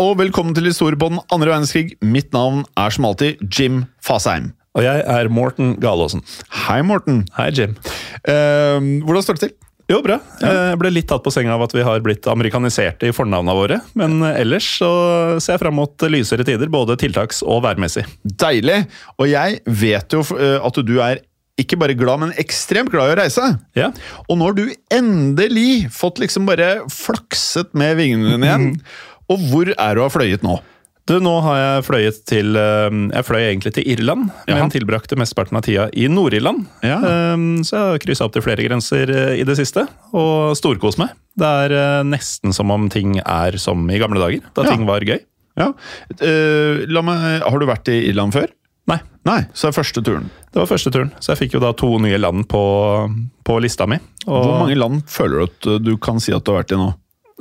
Og velkommen til historie på den andre verdenskrig. Mitt navn er som alltid Jim Fasheim. Og jeg er Morten Galaasen. Hei, Morten. Hei, Jim. Eh, hvordan står det til? Jo, bra. Jeg ble litt tatt på senga av at vi har blitt amerikaniserte i fornavna våre. Men ellers så ser jeg fram mot lysere tider, både tiltaks- og værmessig. Deilig. Og jeg vet jo eh, at du er ikke bare glad, men ekstremt glad i å reise. Ja, Og nå har du endelig fått liksom bare flakset med vingene dine igjen. Og hvor er du har fløyet nå? Du, nå har jeg fløyet til eh, Jeg fløy egentlig til Irland, Jaha. men tilbrakte mesteparten av tida i Nord-Irland. Ja. Eh, Så jeg har kryssa opp til flere grenser eh, i det siste, og storkos meg. Det er eh, nesten som om ting er som i gamle dager, da Ja. ting var gøy. Ja. La meg, har du vært i Irland før? Nei, Nei, så er første turen. det var første turen, så jeg fikk jo da to nye land på, på lista mi. Og, Hvor mange land føler du at du kan si at du har vært i nå?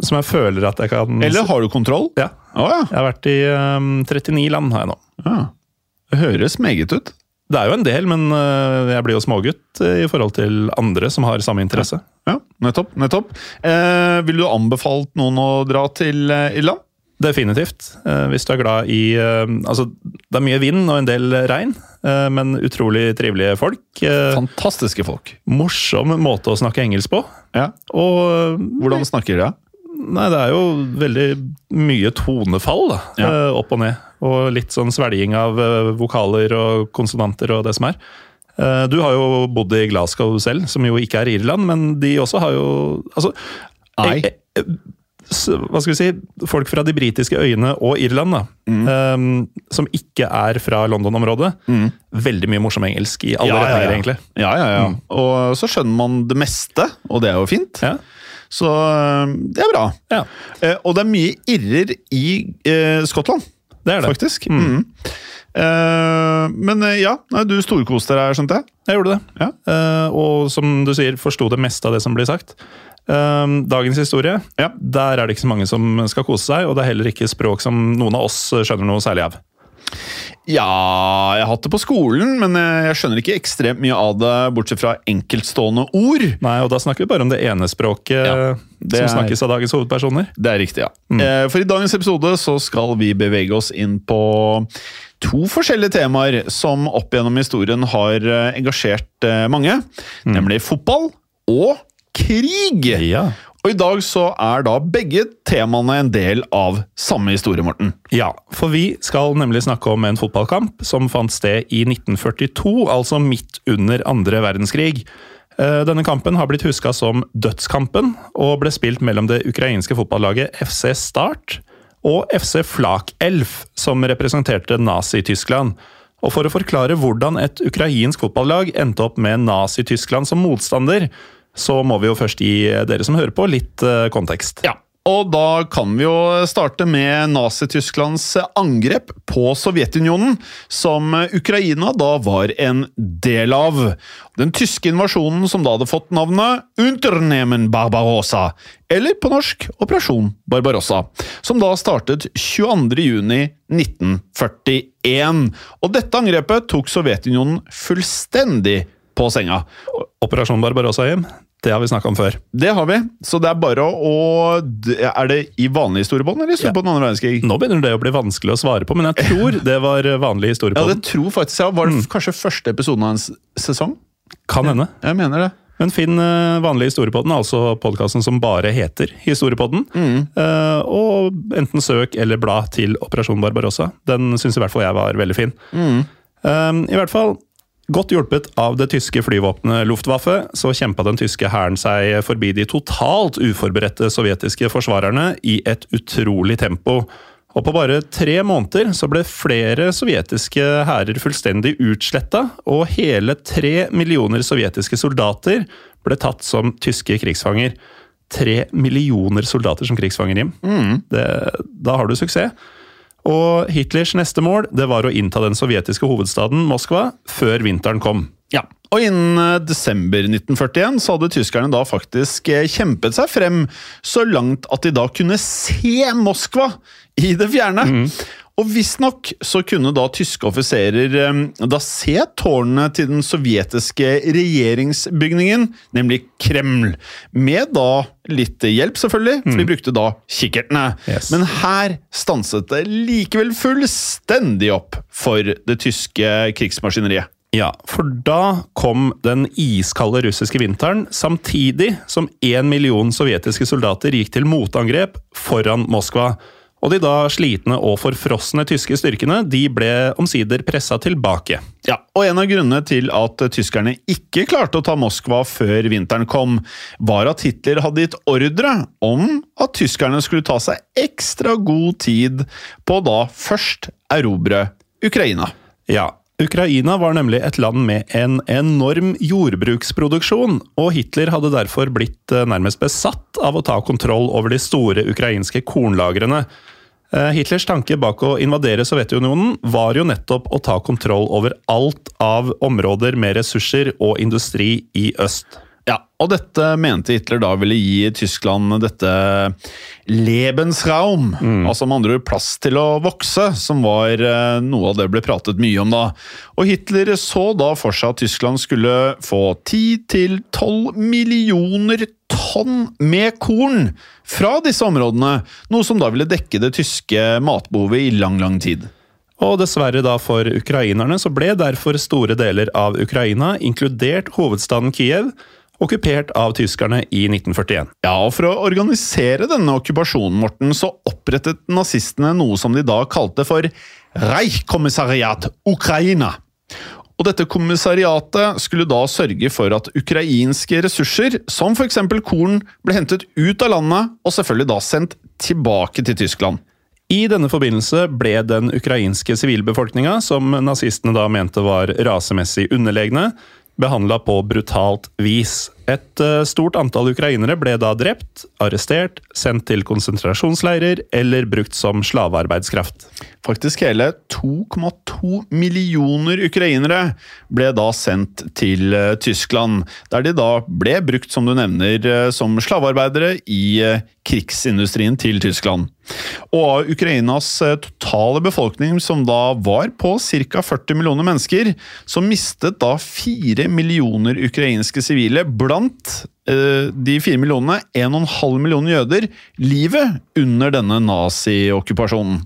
Som jeg føler at jeg kan Eller har du kontroll? Ja. Oh, ja. Jeg har vært i um, 39 land har jeg nå. ja. Det høres meget ut. Det er jo en del, men uh, jeg blir jo smågutt eh, i forhold til andre som har samme interesse. Ja, nettopp. nettopp. Uh, vil du anbefalt noen å dra til Irland? Definitivt. Hvis du er glad i Altså, det er mye vind og en del regn, men utrolig trivelige folk. Fantastiske folk. morsom måte å snakke engelsk på. Ja. Og Hvordan snakker dere? Nei, det er jo veldig mye tonefall, da. Ja. eh, Opp og ned. Og litt sånn svelging av eh, vokaler og konsonanter og det som er. Eh, Du har jo bodd i Glasgow selv, som jo ikke er Irland, men de også har jo Altså jeg, eh, Hva skal vi si? Folk fra de britiske øyene og Irland, da. Mm. som ikke er fra London-området. Veldig mye morsom engelsk i alle Ja, ja, retninger, ja. egentlig. Ja, ja, ja. Og så skjønner man det meste, og det er jo fint. Ja. Så eh, det er bra. ja, Eh, Og det er mye irrer i eh, Skottland, det er det. faktisk. Mm. Eh, men eh, ja, du storkoste deg skjønte jeg. Jeg gjorde det. Ja. Eh, og som du sier, forsto det meste av det som blir sagt. Dagens historie, Ja. der er det ikke så mange som skal kose seg, og det er heller ikke språk som noen av oss skjønner noe særlig av. Ja, jeg har hatt det på skolen, men eh, jeg skjønner ikke ekstremt mye av det, bortsett fra enkeltstående ord. Nei, og da snakker vi bare om det ene språket Ja, det som er- snakkes av dagens hovedpersoner. Det er riktig, ja. Mm. For i dagens episode så skal vi bevege oss inn på to forskjellige temaer som opp gjennom historien har eh, engasjert mange, mange. Nemlig fotball og krig. Ja. Og i dag så er da begge temaene en del av samme historie, Morten. Ja, for vi skal nemlig snakke om en fotballkamp som fant sted i 1942, altså midt under andre verdenskrig. Eh, Denne kampen har blitt huska som Dødskampen, og ble spilt mellom det ukrainske fotballaget FC Start og FC Flak Elf, som representerte Nazi-Tyskland. Og For å forklare hvordan et ukrainsk fotballag endte opp med Nazi-Tyskland som motstander, så må vi jo først gi dere som hører på, litt eh, kontekst. Ja, og da kan vi jo starte med Nazi-Tysklands angrep på Sovjetunionen, som Ukraina da var en del av. Den tyske invasjonen som da hadde fått navnet Unternehmen Barbarossa, eller på norsk Operasjon Barbarossa, som da startet 22.6.1941. Og dette angrepet tok Sovjetunionen fullstendig på senga. Operasjon Barbarossa hjem, det har vi snakka om før. Det har vi, så det er bare å Er det i vanlig historiebånd eller historiebånd ja. andre verdenskrig? Nå begynner det å bli vanskelig å svare på, men jeg tror det var vanlig historiebånd. Ja, det tror faktisk jeg. Var det kanskje første episoden av en sesong? Kan hende. Jeg mener det. Men finn eh, vanlig Historiepodden, altså podkasten som bare heter Historiepodden. Mm. og enten søk eller bla til Operasjon Barbarossa. Den syns i hvert fall jeg var veldig fin. Mm. I hvert fall, godt hjulpet av det tyske flyvåpenet Luftwaffe, så kjempa den tyske hæren seg forbi de totalt uforberedte sovjetiske forsvarerne i et utrolig tempo. Og på bare tre måneder så ble flere sovjetiske hærer fullstendig utsletta, og hele tre millioner sovjetiske soldater ble tatt som tyske krigsfanger. tre millioner soldater som krigsfanger, Jim. Det, da har du suksess. Og Hitlers neste mål det var å innta den sovjetiske hovedstaden Moskva før vinteren kom. Ja, og innen eh, desember 1941 så hadde tyskerne da faktisk eh, kjempet seg frem så langt at de da kunne se Moskva i det fjerne. Og visstnok så kunne da tyske offiserer eh, da se tårnene til den sovjetiske regjeringsbygningen, nemlig Kreml. Med da litt hjelp, selvfølgelig, for de brukte da kikkertene. Yes. Men her stanset det likevel fullstendig opp for det tyske krigsmaskineriet. Ja, for da kom den iskalde russiske vinteren, samtidig som én million sovjetiske soldater gikk til motangrep foran Moskva. Og de da slitne og forfrosne tyske styrkene de ble omsider pressa tilbake. Ja, og En av grunnene til at tyskerne ikke klarte å ta Moskva før vinteren kom, var at Hitler hadde gitt ordre om at tyskerne skulle ta seg ekstra god tid på å da først erobre Ukraina. Ja, Ukraina var nemlig et land med en enorm jordbruksproduksjon, og Hitler hadde derfor blitt eh, nærmest besatt av å ta kontroll over de store ukrainske kornlagrene. Eh, Hitlers tanke bak å invadere Sovjetunionen var jo nettopp å ta kontroll over alt av områder med ressurser og industri i øst. Ja, og dette mente Hitler da ville gi Tyskland dette Lebensraum, altså med andre ord plass til å vokse, som var eh, noe av det ble pratet mye om da. Og Hitler så da for seg at Tyskland skulle få 10-12 millioner tonn med korn fra disse områdene, noe som da ville dekke det tyske matbehovet i lang, lang tid. Og dessverre da for ukrainerne så ble derfor store deler av Ukraina, inkludert hovedstaden Kiev, okkupert av tyskerne i 1941. Ja, og For å organisere denne okkupasjonen Morten, så opprettet nazistene noe som de da kalte for Reichkommissariat Ukraina. Og Dette kommissariatet skulle da sørge for at ukrainske ressurser, som f.eks. korn, ble hentet ut av landet og selvfølgelig da sendt tilbake til Tyskland. I denne forbindelse ble den ukrainske sivilbefolkninga, som nazistene da mente var rasemessig underlegne, behandla på brutalt vis. Et eh, stort antall ukrainere ble da drept, arrestert, sendt til konsentrasjonsleirer eller brukt som slavearbeidskraft. Faktisk hele 2,2 millioner ukrainere ble da sendt til eh, Tyskland, der de da ble brukt, som du nevner, eh, som slavearbeidere i eh, krigsindustrien til Tyskland. Og av Ukrainas totale befolkning, som da var på ca. 40 millioner mennesker, så mistet da 4 millioner ukrainske sivile blant de 4 millionene 1,5 millioner jøder livet under denne naziokkupasjonen.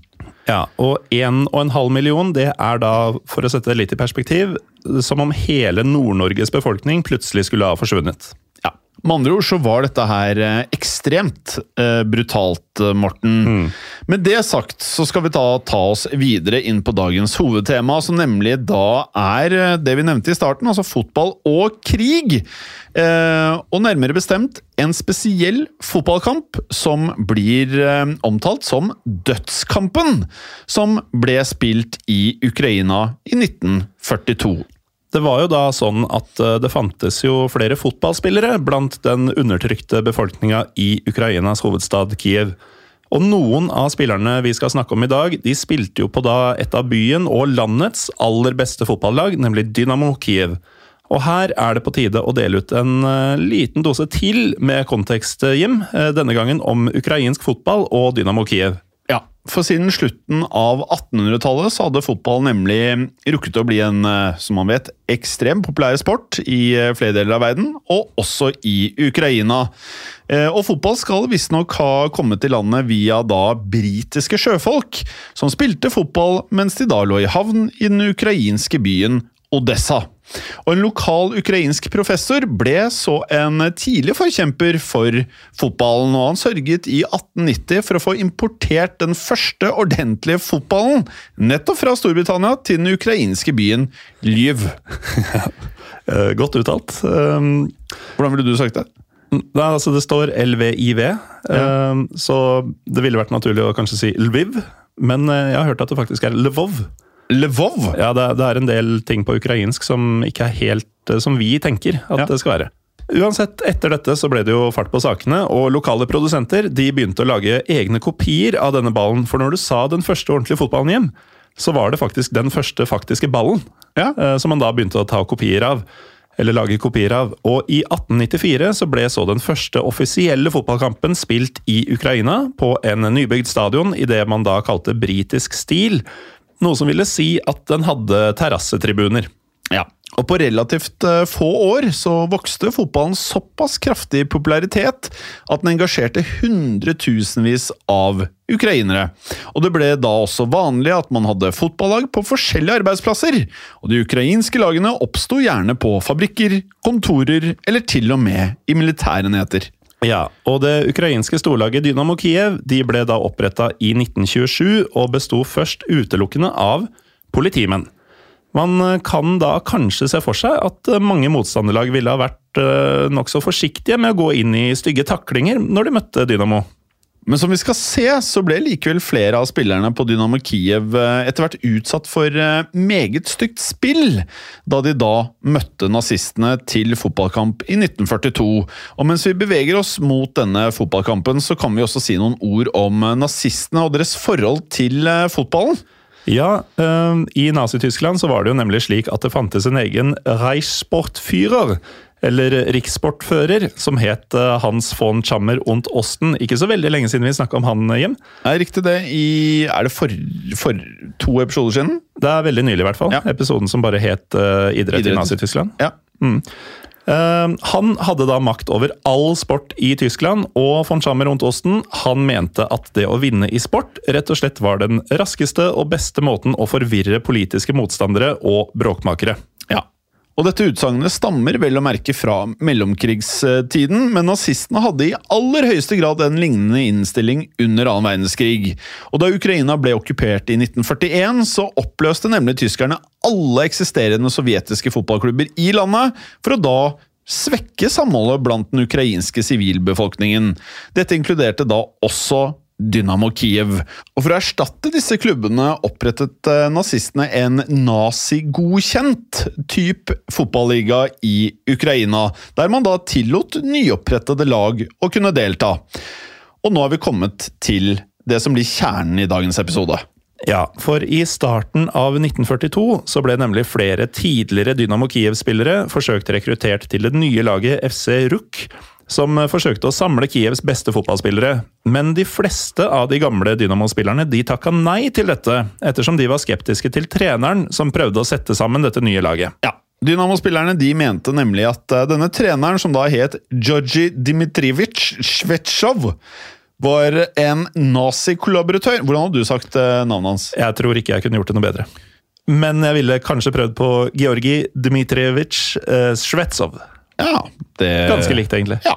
Ja, og 1,5 million, det er da, for å sette det litt i perspektiv, som om hele Nord-Norges befolkning plutselig skulle ha forsvunnet. Med andre ord så var dette her eh, ekstremt eh, brutalt, Morten. Morten. Med det sagt så skal vi ta, ta oss videre inn på dagens hovedtema, som nemlig da er eh, det vi nevnte i starten, altså fotball og krig. Eh, og nærmere bestemt en spesiell fotballkamp som blir eh, omtalt som Dødskampen, som ble spilt i Ukraina i 1942. Det var jo da sånn at eh, det fantes jo flere fotballspillere blant den undertrykte befolkninga i Ukrainas hovedstad Kiev. Og noen av spillerne vi skal snakke om i dag, de spilte jo på da et av byen og landets aller beste fotballag, nemlig Dynamo Kiev. Og her er det på tide å dele ut en eh, liten dose til med kontekst, Jim. eh, Denne gangen om ukrainsk fotball og Dynamo Kiev. For siden slutten av 1800-tallet så hadde fotball nemlig rukket å bli en, eh, som man vet, ekstremt populær sport i eh, flere deler av verden, og også i Ukraina. Eh, Og fotball skal visstnok ha kommet til landet via da britiske sjøfolk, som spilte fotball mens de da lå i havn i den ukrainske byen Odessa. Og en lokal ukrainsk professor ble så en tidlig forkjemper for fotballen, og han sørget i 1890 for å få importert den første ordentlige fotballen nettopp fra Storbritannia til den ukrainske byen Lviv. Eh, Godt uttalt. Um, Hvordan ville du sagt det? Nei, altså Det står LVIV, ja. så det ville vært naturlig å kanskje si Lviv. Men eh, jeg har hørt at det faktisk er Lvov. Lvov? Ja, det, det er en del ting på ukrainsk som ikke er helt eh, som vi tenker at Ja. det skal være. Uansett, etter dette så ble det jo fart på sakene, og lokale produsenter de begynte å lage egne kopier av denne ballen. For når du sa den første ordentlige fotballen hjem, så var det faktisk den første faktiske ballen Ja. eh, som man da begynte å ta kopier av. Eller lage kopier av. Og i 1894 så ble så den første offisielle fotballkampen spilt i Ukraina, på en nybygd stadion i det man da kalte britisk stil. Noe som ville si at den hadde terrassetribuner. Ja. Og på relativt eh, få år så vokste fotballen såpass kraftig popularitet at den engasjerte hundretusenvis av ukrainere. Og det ble da også vanlig at man hadde fotballag på forskjellige arbeidsplasser. Og de ukrainske lagene oppsto gjerne på fabrikker, kontorer eller til og med i militærenheter. Ja, og det ukrainske storlaget Dynamo Kiev de ble da oppretta i 1927 og besto først utelukkende av politimenn. Man eh, kan da kanskje se for seg at eh, mange motstanderlag ville ha vært eh, nokså forsiktige med å gå inn i stygge taklinger når de møtte Dynamo. Men som vi skal se, så ble likevel flere av spillerne på Dynamo Kiev eh, etter hvert utsatt for eh, meget stygt spill, da de da møtte nazistene til fotballkamp i 1942. Og mens vi beveger oss mot denne fotballkampen, så kan vi også si noen ord om eh, nazistene og deres forhold til fotballen. Ja, i Nazi-Tyskland så var det jo nemlig slik at det fantes en egen Reichssportführer, eller rikssportfører, som het eh, Hans von Chammer und Osten. Ikke så veldig lenge siden vi snakka om han, Jim. Er riktig det? I, er det for, for to episoder siden? Det er veldig nylig, i hvert fall. Ja. Episoden som bare het uh, Idrett, Idrett. i Nazi-Tyskland. Ja. Eh, han hadde da makt over all sport i Tyskland, og von Schammer und Osten han mente at det å vinne i sport rett og slett var den raskeste og beste måten å forvirre politiske motstandere og bråkmakere. Og dette utsagnet stammer vel å merke fra mellomkrigstiden, men nazistene hadde i aller høyeste grad en lignende innstilling under annen verdenskrig. Og da Ukraina ble okkupert i 1941, så oppløste nemlig tyskerne alle eksisterende sovjetiske fotballklubber i landet, for å da svekke samholdet blant den ukrainske sivilbefolkningen. Dette inkluderte da også Dynamo Kiev. Og For å erstatte disse klubbene opprettet eh, nazistene en nazigodkjent type fotballiga i Ukraina, der man da tillot nyopprettede lag å kunne delta. Og nå har vi kommet til det som blir kjernen i dagens episode. Ja, for i starten av 1942 så ble nemlig flere tidligere Dynamo Kiev-spillere forsøkt rekruttert til det nye laget FC RUK, som forsøkte å samle Kievs beste fotballspillere. Men de fleste av de gamle Dynamo-spillerne de takka nei til dette, ettersom de var skeptiske til treneren som prøvde å sette sammen dette nye laget. Ja, Dynamo-spillerne de mente nemlig at eh, denne treneren, som da het Georgi Dmitrivitsj Svetsjov, var en nazikollaboratør. Hvordan hadde du sagt eh, navnet hans? Jeg tror ikke jeg kunne gjort det noe bedre. Men jeg ville kanskje prøvd på Georgi Dmitrijevitsj eh, Svetsov. Ja, det Ganske likt, egentlig. Ja.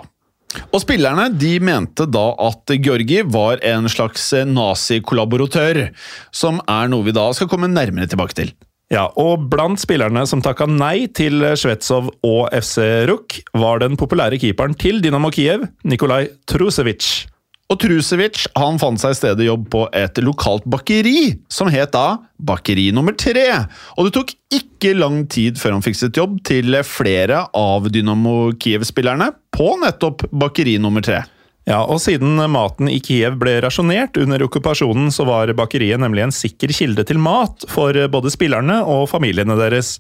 Og spillerne de mente da at Georgi var en slags nazikollaboratør, som er noe vi da skal komme nærmere tilbake til. Ja, og blant spillerne som takka nei til Svetsov og FC RUK, var den populære keeperen til Dynamo Kiev, Nikolai Trusevitsj. Og Trusevic han fant seg i stedet jobb på et lokalt bakeri, som het da Bakeri nummer tre. Og det tok ikke lang tid før han fikk sitt jobb til flere av Dynamo Kiev-spillerne på nettopp Bakeri nummer tre. Ja, og siden maten i Kiev ble rasjonert under okkupasjonen, så var bakeriet nemlig en sikker kilde til mat for både spillerne og familiene deres.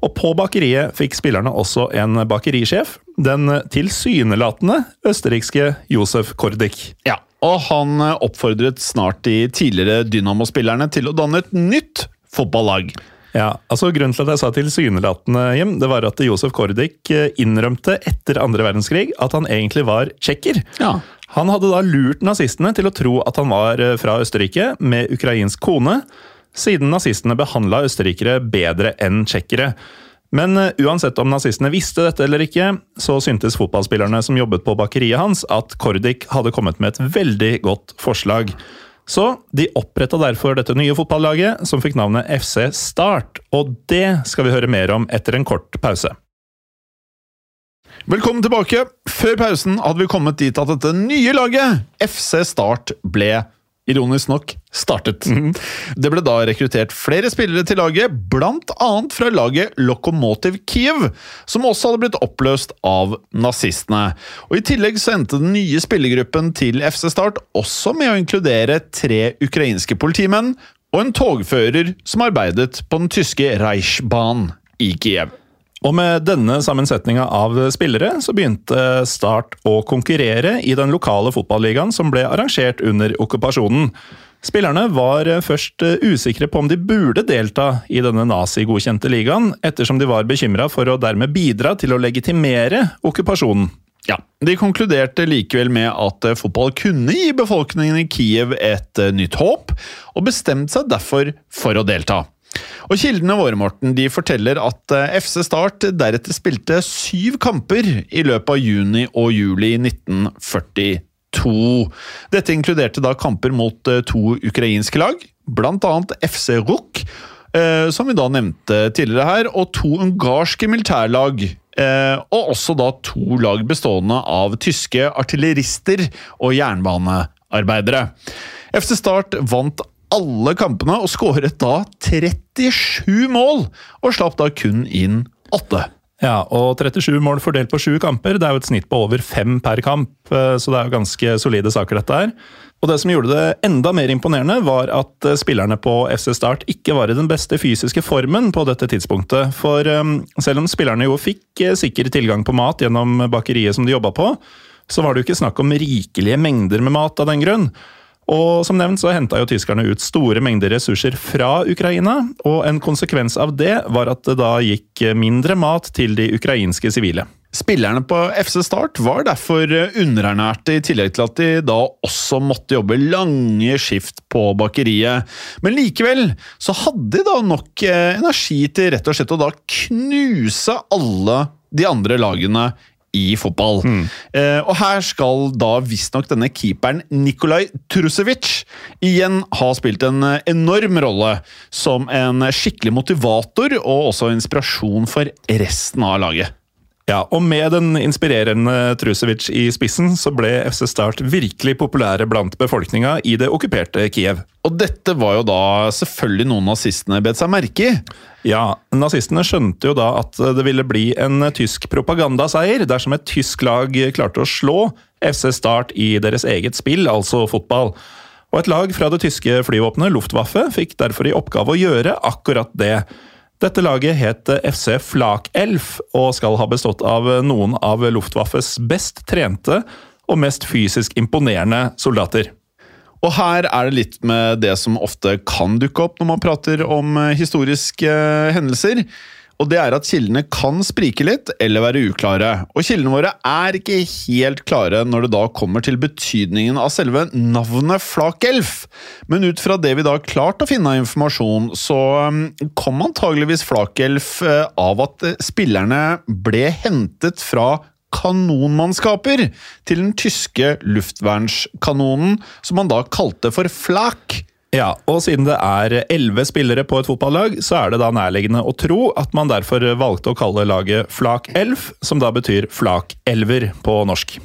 Og på bakeriet fikk spillerne også en bakerisjef, den tilsynelatende østerrikske Josef Kordik. Ja, og han eh, oppfordret snart de tidligere Dynamo-spillerne til å danne et nytt fotballag. Ja, altså Grunnen til at jeg sa tilsynelatende, Jim, det var at Josef Kordik eh, innrømte etter andre verdenskrig at han egentlig var tsjekker. Ja. Han hadde da lurt nazistene til å tro at han var eh, fra Østerrike med ukrainsk kone, siden nazistene behandla østerrikere bedre enn tsjekkere. Men eh, uansett om nazistene visste dette eller ikke, så syntes fotballspillerne som jobbet på bakeriet hans at Kordik hadde kommet med et veldig godt forslag. Så de oppretta derfor dette nye fotballaget, som fikk navnet FC Start. Og det skal vi høre mer om etter en kort pause. Velkommen tilbake. Før pausen hadde vi kommet dit at dette nye laget, FC Start, ble ironisk nok, startet. Det ble da rekruttert flere spillere til laget, annet fra laget Lokomotiv Kiev, som også hadde blitt oppløst av nazistene. Og I tillegg så endte den nye spillergruppen til FC Start også med å inkludere tre ukrainske politimenn og en togfører som arbeidet på den tyske Reichbahn i Kiev. Og med denne sammensetninga av spillere så begynte Start å konkurrere i den lokale fotballigaen som ble arrangert under okkupasjonen. Spillerne var først usikre på om de burde delta i denne nazigodkjente ligaen, ettersom de var bekymra for å dermed bidra til å legitimere okkupasjonen. Ja, De konkluderte likevel med at fotball kunne gi befolkningen i Kiev et nytt håp, og bestemte seg derfor for å delta. Og Kildene våre Morten, de forteller at eh, FC Start deretter spilte syv kamper i løpet av juni og juli 1942. Dette inkluderte da kamper mot eh, to ukrainske lag, annet FC Ruk, som vi da nevnte tidligere her, og to ungarske militærlag. Eh, og også da to lag bestående av tyske artillerister og jernbanearbeidere. FC Start vant alle kampene og skåret da 37 mål, og slapp da kun inn åtte. Ja, og 37 mål fordelt på sju kamper, det er jo et snitt på over fem per kamp, eh, så det er jo ganske solide saker, dette her. Og det som gjorde det enda mer imponerende, var at eh, spillerne på FC Start ikke var i den beste fysiske formen på dette tidspunktet. For um, selv om spillerne jo fikk uh, sikker tilgang på mat gjennom bakeriet som de jobba på, så var det jo ikke snakk om rikelige mengder med mat av den grunn. Og som nevnt så henta jo tyskerne ut store mengder ressurser fra Ukraina, og en konsekvens av det var at det da gikk mindre mat til de ukrainske sivile. Spillerne på FC Start var derfor underernærte, i tillegg til at de da også måtte jobbe lange skift på bakeriet. Men likevel så hadde de da nok eh, energi til rett og slett å da knuse alle de andre lagene i fotball. Eh, og her skal da visstnok denne keeperen Nikolaj Trusevic igjen ha spilt en eh, enorm rolle som en skikkelig motivator og også inspirasjon for resten av laget. Ja, og med den inspirerende Trusevic i spissen, så ble FC Start virkelig populære blant befolkninga i det okkuperte Kiev. Og dette var jo da selvfølgelig noen nazistene bet seg merke i. Ja, nazistene skjønte jo da at det ville bli en tysk propagandaseier dersom et tysk lag klarte å slå FC Start i deres eget spill, altså fotball. Og et lag fra det tyske flyvåpenet, Luftwaffe, fikk derfor i oppgave å gjøre akkurat det. Dette laget het FC Flakelf, og skal ha bestått av noen av Luftwaffes best trente og mest fysisk imponerende soldater. Og her er det litt med det som ofte kan dukke opp når man prater om eh, historiske eh, hendelser. Og det er at kildene kan sprike litt eller være uklare. Og kildene våre er ikke helt klare når det da kommer til betydningen av selve navnet Flakelf. Men ut fra det vi da har klart å finne av informasjon, så um, kom antageligvis Flakelf eh, av at eh, spillerne ble hentet fra kanonmannskaper til den tyske luftvernskanonen, som man da kalte for Flak. Ja, og siden det er elleve spillere på et fotballag, så er det da nærliggende å tro at man derfor valgte å kalle laget Flak Elf, som da betyr Flakelver på norsk.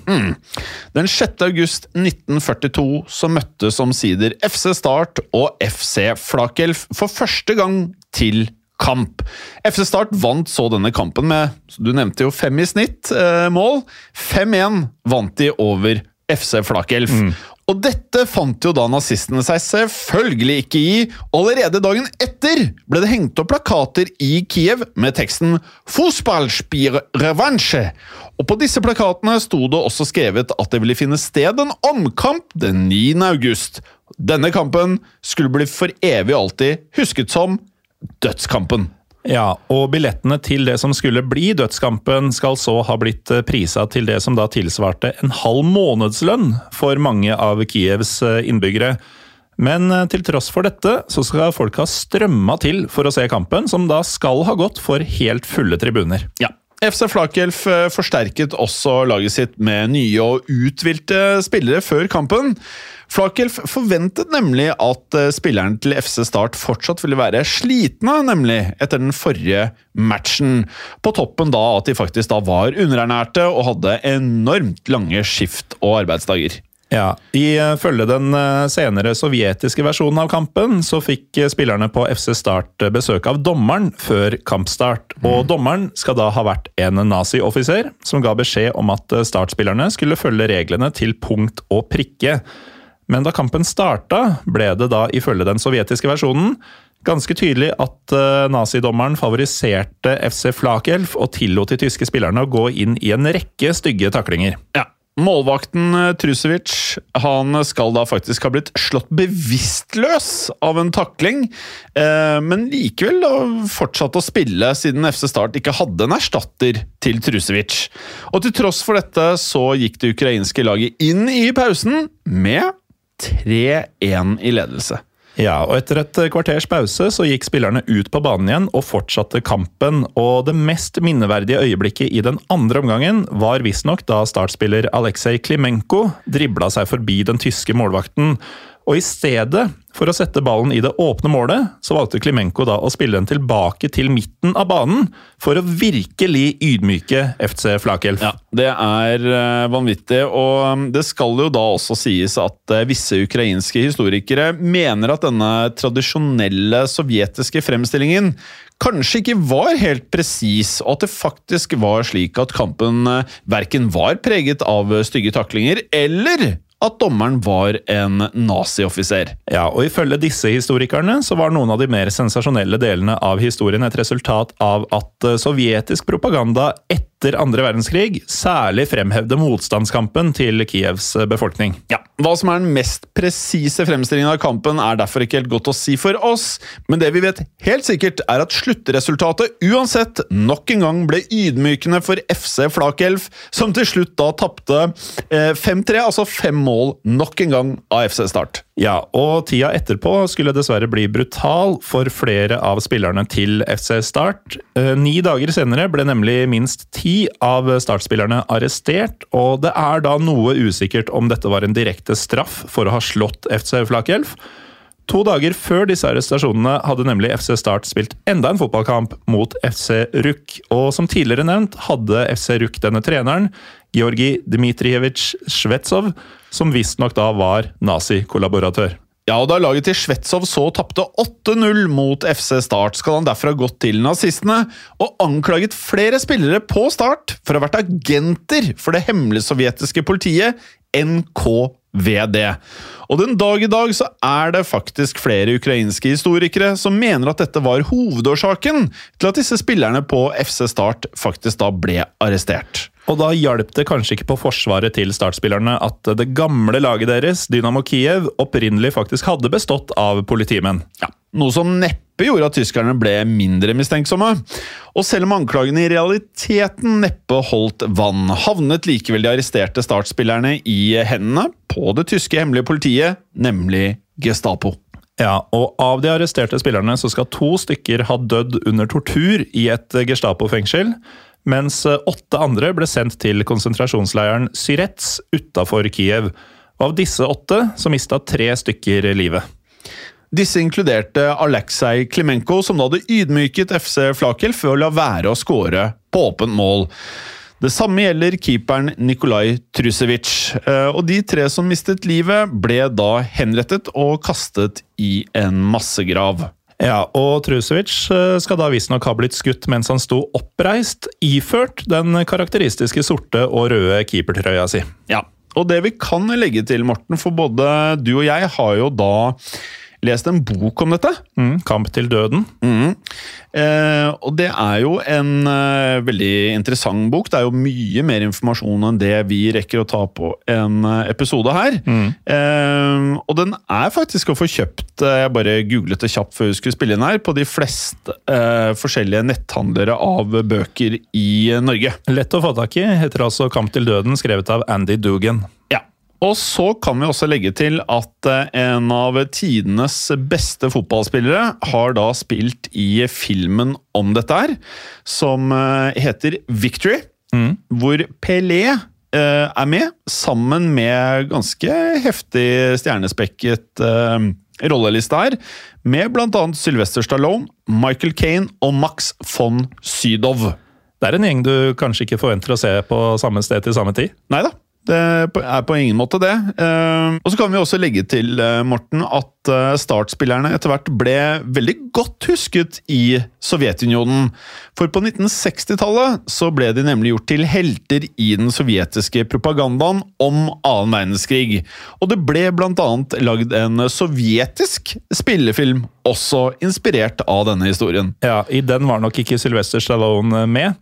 Den 6. august 1942 så møttes omsider FC Start og FC Flakelf for første gang til kamp. FC Start vant så denne kampen med du nevnte jo fem i snitt eh, mål. 5-1 vant de over FC Flakelf. Og dette fant jo da nazistene seg selvfølgelig ikke i. Allerede dagen etter ble det hengt opp plakater i Kiev med teksten 'Fußballspiel revansje'. Og på disse plakatene sto det også skrevet at det ville finne sted en omkamp den 9. august. Denne kampen skulle bli for evig og alltid husket som dødskampen. Ja, og billettene til det som skulle bli dødskampen, skal så ha blitt eh, prisa til det som da tilsvarte en halv månedslønn for mange av Kievs eh, innbyggere. Men eh, til tross for dette, så skal folk ha strømma til for å se kampen, som da skal ha gått for helt fulle tribuner. Ja. FC Flakelf eh, forsterket også laget sitt med nye og uthvilte spillere før kampen. Flakelf forventet nemlig at eh, spillerne til FC Start fortsatt ville være slitne, nemlig etter den forrige matchen. På toppen da at de faktisk da var underernærte og hadde enormt lange skift og arbeidsdager. Ja, Ifølge den eh, senere sovjetiske versjonen av kampen, så fikk eh, spillerne på FC Start eh, besøk av dommeren før kampstart. Og dommeren skal da ha vært en nazioffiser som ga beskjed om at startspillerne skulle følge reglene til punkt og prikke. Men da kampen starta, ble det da ifølge den sovjetiske versjonen ganske tydelig at nazidommeren favoriserte FC Flakelf og tillot de tyske spillerne å gå inn i en rekke stygge taklinger. Ja. Målvakten eh, Trusevic han skal da faktisk ha blitt slått bevisstløs av en takling, eh, men likevel da fortsatt å spille siden FC Start ikke hadde en erstatter til Trusevic. Og til tross for dette så gikk det ukrainske laget inn i pausen med 3-1 i ledelse. Ja, og etter et kvarters pause så gikk spillerne ut på banen igjen og fortsatte kampen. Og det mest minneverdige øyeblikket i den andre omgangen var visstnok da startspiller Aleksej Klimenko dribla seg forbi den tyske målvakten. Og i stedet for å sette ballen i det åpne målet, så valgte Klimenko da å spille den tilbake til midten av banen, for å virkelig ydmyke FC Flakelf. Ja, Det er uh, vanvittig, og um, det skal jo da også sies at uh, visse ukrainske historikere mener at denne tradisjonelle sovjetiske fremstillingen kanskje ikke var helt presis, og at det faktisk var slik at kampen uh, verken var preget av stygge taklinger eller at dommeren var en nazioffiser. Ja, og ifølge disse historikerne så var noen av de mer sensasjonelle delene av historien et resultat av at eh, sovjetisk propaganda etter andre verdenskrig særlig fremhevde motstandskampen til Kievs eh, befolkning. Ja, Hva som er den mest presise fremstillingen av kampen, er derfor ikke helt godt å si for oss, men det vi vet helt sikkert, er at sluttresultatet uansett nok en gang ble ydmykende for FC Flakelf, som til slutt da tapte eh, 5-3, altså fem mål nok en gang av FC Start. Ja, og tida etterpå skulle dessverre bli brutal for flere av spillerne til FC Start. Eh, ni dager senere ble nemlig minst ti av startspillerne arrestert, og det er da noe usikkert om dette var en direkte straff for å ha slått FC Flakelf. To dager før disse arrestasjonene hadde nemlig FC Start spilt enda en fotballkamp mot FC RUK, og som tidligere nevnt hadde FC RUK denne treneren, Georgi Dmitrijevitsj Svetsov, som visstnok da var nazikollaboratør. Ja, og Da laget til Svetsov så tapte 8-0 mot FC Start, skal han derfor ha gått til nazistene og anklaget flere spillere på Start for å ha vært agenter for det hemmelige sovjetiske politiet, NKVD. Og den dag i dag så er det faktisk flere ukrainske historikere som mener at dette var hovedårsaken til at disse spillerne på FC Start faktisk da ble arrestert. Og da hjalp det kanskje ikke på forsvaret til startspillerne at det gamle laget deres, Dynamo Kiev, opprinnelig faktisk hadde bestått av politimenn. Ja, Noe som neppe gjorde at tyskerne ble mindre mistenksomme. Og selv om anklagene i realiteten neppe holdt vann, havnet likevel de arresterte startspillerne i hendene på det tyske hemmelige politiet, nemlig Gestapo. Ja, og Av de arresterte spillerne så skal to stykker ha dødd under tortur i et Gestapo-fengsel mens åtte andre ble sendt til konsentrasjonsleiren Syrets utafor Kiev. Og av disse åtte så mista tre stykker livet. Disse inkluderte Aleksej Klimenko, som da hadde ydmyket FC Flakel for å la være å skåre på åpent mål. Det samme gjelder keeperen Nikolaj Trusevic. Og de tre som mistet livet, ble da henrettet og kastet i en massegrav. Ja, og Trusevic skal da visstnok ha blitt skutt mens han sto oppreist, iført den karakteristiske sorte og røde keepertrøya si. Ja, og det vi kan legge til, Morten, for både du og jeg har jo da lest en bok om dette. Mm, 'Kamp til døden'. Mm. Eh, og det er jo en eh, veldig interessant bok. Det er jo mye mer informasjon enn det vi rekker å ta på en eh, episode her. Mm. Eh, og den er faktisk å få kjøpt, eh, jeg bare googlet det kjapt før vi skulle spille inn her, på de fleste eh, forskjellige netthandlere av bøker i Norge. Lett å få tak i, heter altså 'Kamp til døden', skrevet av Andy Dugan. Ja. Og så kan vi også legge til at eh, en av tidenes beste fotballspillere har da spilt i filmen om dette her, som eh, heter Victory, Mm. hvor Pelé eh, er med, sammen med ganske heftig stjernespekket rolleliste her, med annet Sylvester Stallone, Michael Kane og Max von Sydow. Det er en gjeng du kanskje ikke forventer å se på samme sted til samme tid. Nei da, Det er på ingen måte det. Eh, og så kan vi også legge til, eh, Morten, at eh, startspillerne etter hvert ble veldig godt husket i Sovjetunionen. For på 1960-tallet så ble de nemlig gjort til helter i den sovjetiske propagandaen om annen verdenskrig. Og det ble annet lagd en sovjetisk spillefilm, også inspirert av denne historien. Ja, I den var nok ikke Sylvester Stallone med.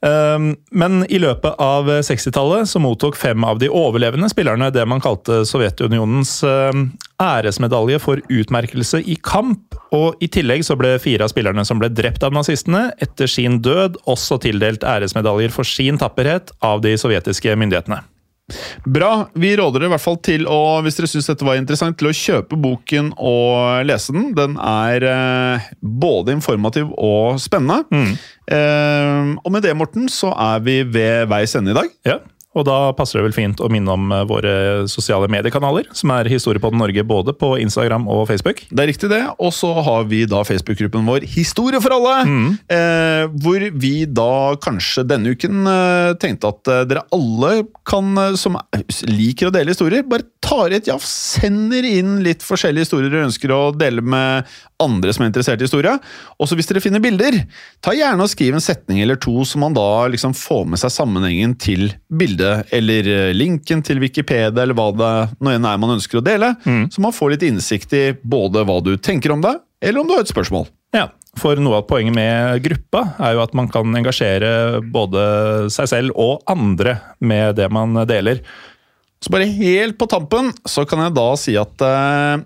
Um, Men i løpet av 60-tallet så mottok fem av de overlevende spillerne det man kalte Sovjetunionens um, æresmedalje for utmerkelse i kamp. Og i tillegg så ble fire av spillerne som ble drept av nazistene, etter sin død også tildelt æresmedaljer for sin tapperhet av de sovjetiske myndighetene. Bra. Vi råder dere i hvert fall til å, hvis dere syns dette var interessant, til å kjøpe boken og lese den. Den er eh, både informativ og spennende. Eh, og med det, Morten, så er vi ved veis ende i dag. Ja, og da passer det vel fint å minne om eh, våre sosiale mediekanaler, som er Historiepodden Norge både på Instagram og Facebook. Det er riktig, det. Og så har vi da Facebook-gruppen vår Historie for alle! Eh, hvor vi da kanskje denne uken eh, tenkte at eh, dere alle kan, eh, som liker å dele historier, bare tar et jafs, sender inn litt forskjellige historier dere ønsker å dele med andre som er interessert i historie. Og så hvis dere finner bilder, ta gjerne og skriv en setning eller to som man da liksom får med seg sammenhengen til bildet, eller eh, linken til Wikipedia, eller hva det nå enn er man ønsker å dele. Så man får litt innsikt i både hva du tenker om det, eller om du har et spørsmål. Ja, for noe av poenget med gruppa er jo at man kan engasjere både seg selv og andre med det man deler. Så bare helt på tampen så kan jeg da si at eh,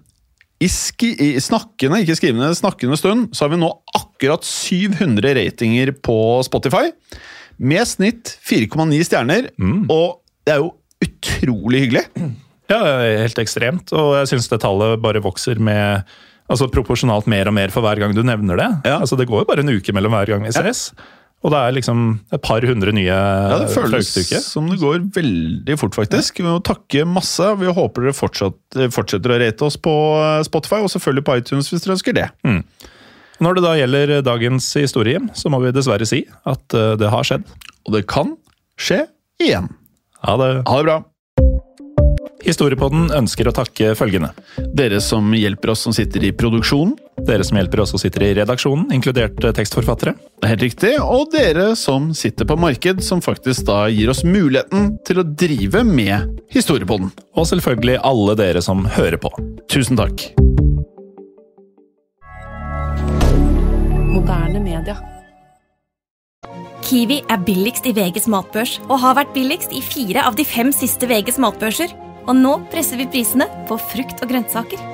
i, i snakkende, ikke skrivende, snakkende stund, så har vi nå akkurat 700 ratinger på Spotify. Med snitt 4,9 stjerner, og det er jo utrolig hyggelig. Ja, helt ekstremt, og jeg syns det tallet bare vokser med Altså proporsjonalt mer og mer for hver gang du nevner det. Ja. Altså Det går jo bare en uke mellom hver gang vi ses. Og det er liksom et par hundre nye Ja, Det føles som det går veldig fort, faktisk. Vi må takke masse. Vi håper dere fortsatt, fortsetter å rate oss på Spotify, og selvfølgelig på iTunes hvis dere ønsker det. Når det da gjelder dagens historie, så må vi dessverre si at eh, det har skjedd. Og det kan skje igjen. Ha det. Ha det bra. Historiepodden ønsker å takke følgende. Dere som hjelper oss som sitter i produksjonen. Dere som hjelper oss og sitter i redaksjonen, inkludert eh, tekstforfattere. Det er helt riktig. Og dere som sitter på marked, som faktisk da gir oss muligheten til å drive med Historiepodden. Og selvfølgelig alle dere som hører på. Tusen takk. Moderne media. Kiwi er billigst i VGs matbørs og har vært billigst i fire av de fem siste VGs matbørser. Og nå presser vi prisene på frukt og grønnsaker.